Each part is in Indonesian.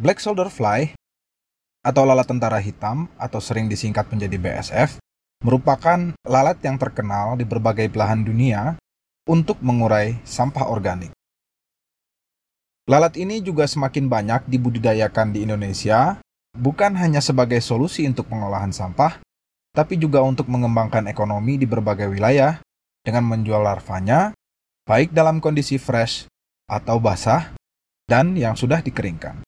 Black Soldier Fly atau lalat tentara hitam atau sering disingkat menjadi BSF merupakan lalat yang terkenal di berbagai belahan dunia untuk mengurai sampah organik. Lalat ini juga semakin banyak dibudidayakan di Indonesia, bukan hanya sebagai solusi untuk pengolahan sampah, tapi juga untuk mengembangkan ekonomi di berbagai wilayah dengan menjual larvanya, baik dalam kondisi fresh atau basah, dan yang sudah dikeringkan.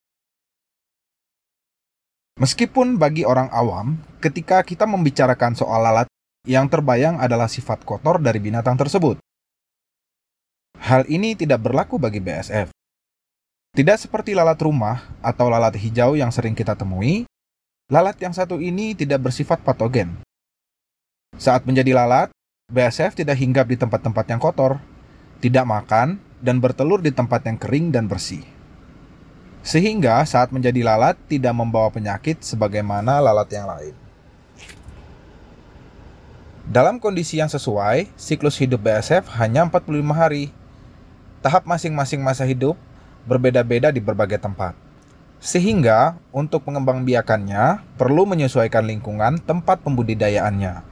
Meskipun bagi orang awam, ketika kita membicarakan soal lalat, yang terbayang adalah sifat kotor dari binatang tersebut. Hal ini tidak berlaku bagi BSF. Tidak seperti lalat rumah atau lalat hijau yang sering kita temui, lalat yang satu ini tidak bersifat patogen. Saat menjadi lalat, BSF tidak hinggap di tempat-tempat yang kotor, tidak makan, dan bertelur di tempat yang kering dan bersih. Sehingga saat menjadi lalat tidak membawa penyakit sebagaimana lalat yang lain. Dalam kondisi yang sesuai, siklus hidup BSF hanya 45 hari. Tahap masing-masing masa hidup berbeda-beda di berbagai tempat. Sehingga untuk pengembangbiakannya perlu menyesuaikan lingkungan tempat pembudidayaannya.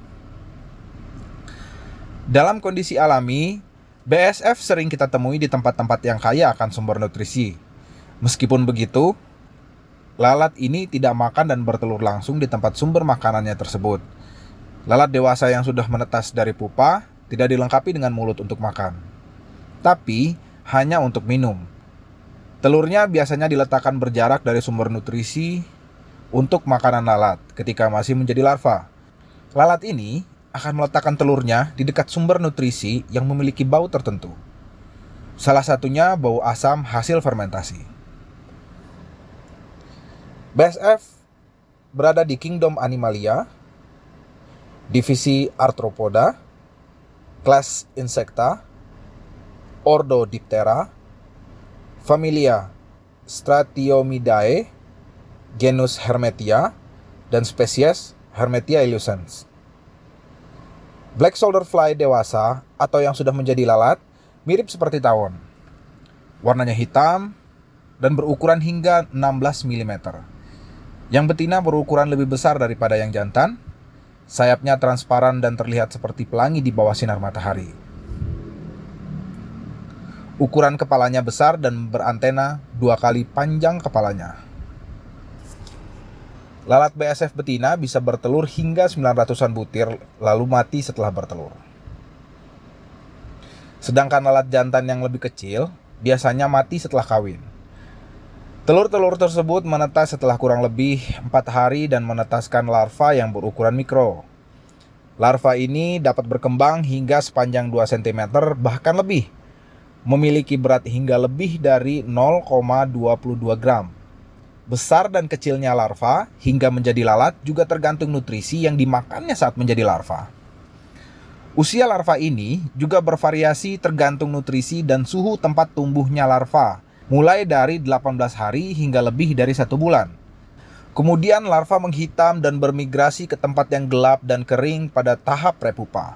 Dalam kondisi alami, BSF sering kita temui di tempat-tempat yang kaya akan sumber nutrisi, Meskipun begitu, lalat ini tidak makan dan bertelur langsung di tempat sumber makanannya tersebut. Lalat dewasa yang sudah menetas dari pupa tidak dilengkapi dengan mulut untuk makan, tapi hanya untuk minum. Telurnya biasanya diletakkan berjarak dari sumber nutrisi untuk makanan lalat ketika masih menjadi larva. Lalat ini akan meletakkan telurnya di dekat sumber nutrisi yang memiliki bau tertentu. Salah satunya bau asam hasil fermentasi. BSF berada di Kingdom Animalia, divisi Arthropoda, kelas Insecta, Ordo Diptera, familia Stratiomidae, genus Hermetia, dan spesies Hermetia illucens. Black soldier fly dewasa atau yang sudah menjadi lalat mirip seperti tawon. Warnanya hitam dan berukuran hingga 16 mm. Yang betina berukuran lebih besar daripada yang jantan, sayapnya transparan dan terlihat seperti pelangi di bawah sinar matahari. Ukuran kepalanya besar dan berantena dua kali panjang kepalanya. Lalat BSF betina bisa bertelur hingga 900-an butir lalu mati setelah bertelur. Sedangkan lalat jantan yang lebih kecil biasanya mati setelah kawin. Telur-telur tersebut menetas setelah kurang lebih 4 hari dan menetaskan larva yang berukuran mikro. Larva ini dapat berkembang hingga sepanjang 2 cm bahkan lebih. Memiliki berat hingga lebih dari 0,22 gram. Besar dan kecilnya larva hingga menjadi lalat juga tergantung nutrisi yang dimakannya saat menjadi larva. Usia larva ini juga bervariasi tergantung nutrisi dan suhu tempat tumbuhnya larva mulai dari 18 hari hingga lebih dari satu bulan. Kemudian larva menghitam dan bermigrasi ke tempat yang gelap dan kering pada tahap prepupa.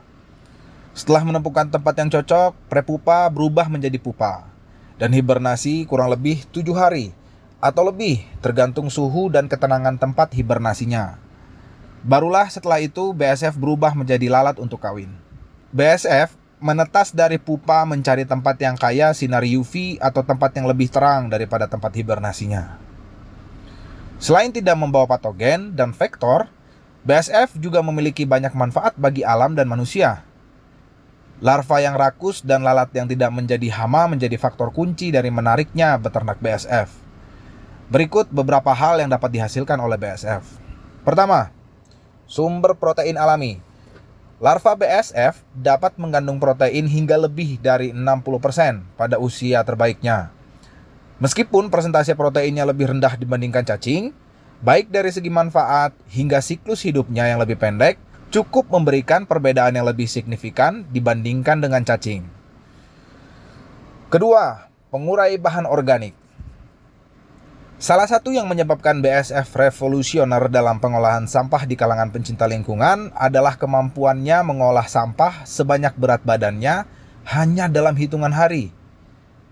Setelah menemukan tempat yang cocok, prepupa berubah menjadi pupa dan hibernasi kurang lebih tujuh hari atau lebih tergantung suhu dan ketenangan tempat hibernasinya. Barulah setelah itu BSF berubah menjadi lalat untuk kawin. BSF menetas dari pupa mencari tempat yang kaya sinar UV atau tempat yang lebih terang daripada tempat hibernasinya. Selain tidak membawa patogen dan vektor, BSF juga memiliki banyak manfaat bagi alam dan manusia. Larva yang rakus dan lalat yang tidak menjadi hama menjadi faktor kunci dari menariknya beternak BSF. Berikut beberapa hal yang dapat dihasilkan oleh BSF. Pertama, sumber protein alami. Larva BSF dapat mengandung protein hingga lebih dari 60% pada usia terbaiknya. Meskipun persentase proteinnya lebih rendah dibandingkan cacing, baik dari segi manfaat hingga siklus hidupnya yang lebih pendek, cukup memberikan perbedaan yang lebih signifikan dibandingkan dengan cacing. Kedua, pengurai bahan organik. Salah satu yang menyebabkan BSF revolusioner dalam pengolahan sampah di kalangan pencinta lingkungan adalah kemampuannya mengolah sampah sebanyak berat badannya hanya dalam hitungan hari.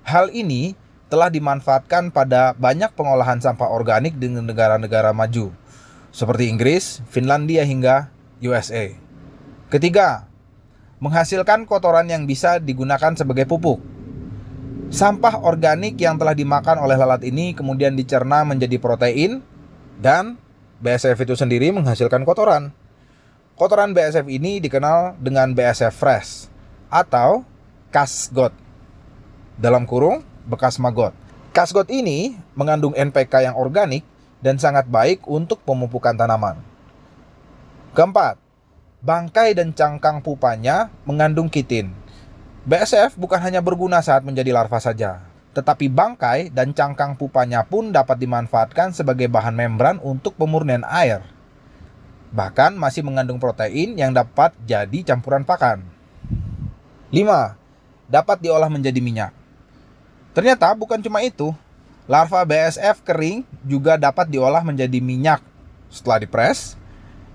Hal ini telah dimanfaatkan pada banyak pengolahan sampah organik di negara-negara maju, seperti Inggris, Finlandia, hingga USA. Ketiga, menghasilkan kotoran yang bisa digunakan sebagai pupuk. Sampah organik yang telah dimakan oleh lalat ini kemudian dicerna menjadi protein dan BSF itu sendiri menghasilkan kotoran. Kotoran BSF ini dikenal dengan BSF fresh atau kasgot. Dalam kurung bekas magot. Kasgot ini mengandung NPK yang organik dan sangat baik untuk pemupukan tanaman. Keempat, bangkai dan cangkang pupanya mengandung kitin BSF bukan hanya berguna saat menjadi larva saja, tetapi bangkai dan cangkang pupanya pun dapat dimanfaatkan sebagai bahan membran untuk pemurnian air. Bahkan masih mengandung protein yang dapat jadi campuran pakan. 5. Dapat diolah menjadi minyak. Ternyata bukan cuma itu. Larva BSF kering juga dapat diolah menjadi minyak setelah dipres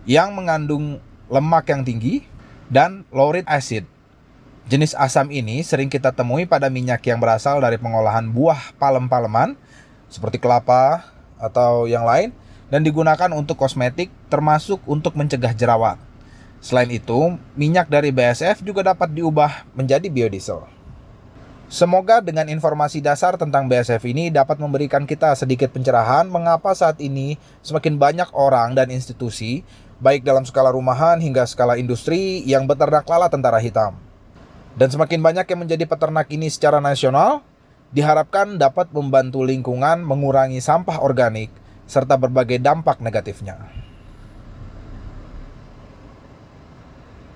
yang mengandung lemak yang tinggi dan laurit acid Jenis asam ini sering kita temui pada minyak yang berasal dari pengolahan buah palem-paleman seperti kelapa atau yang lain dan digunakan untuk kosmetik termasuk untuk mencegah jerawat. Selain itu, minyak dari BSF juga dapat diubah menjadi biodiesel. Semoga dengan informasi dasar tentang BSF ini dapat memberikan kita sedikit pencerahan mengapa saat ini semakin banyak orang dan institusi, baik dalam skala rumahan hingga skala industri, yang beternak lalat tentara hitam. Dan semakin banyak yang menjadi peternak ini secara nasional, diharapkan dapat membantu lingkungan mengurangi sampah organik serta berbagai dampak negatifnya.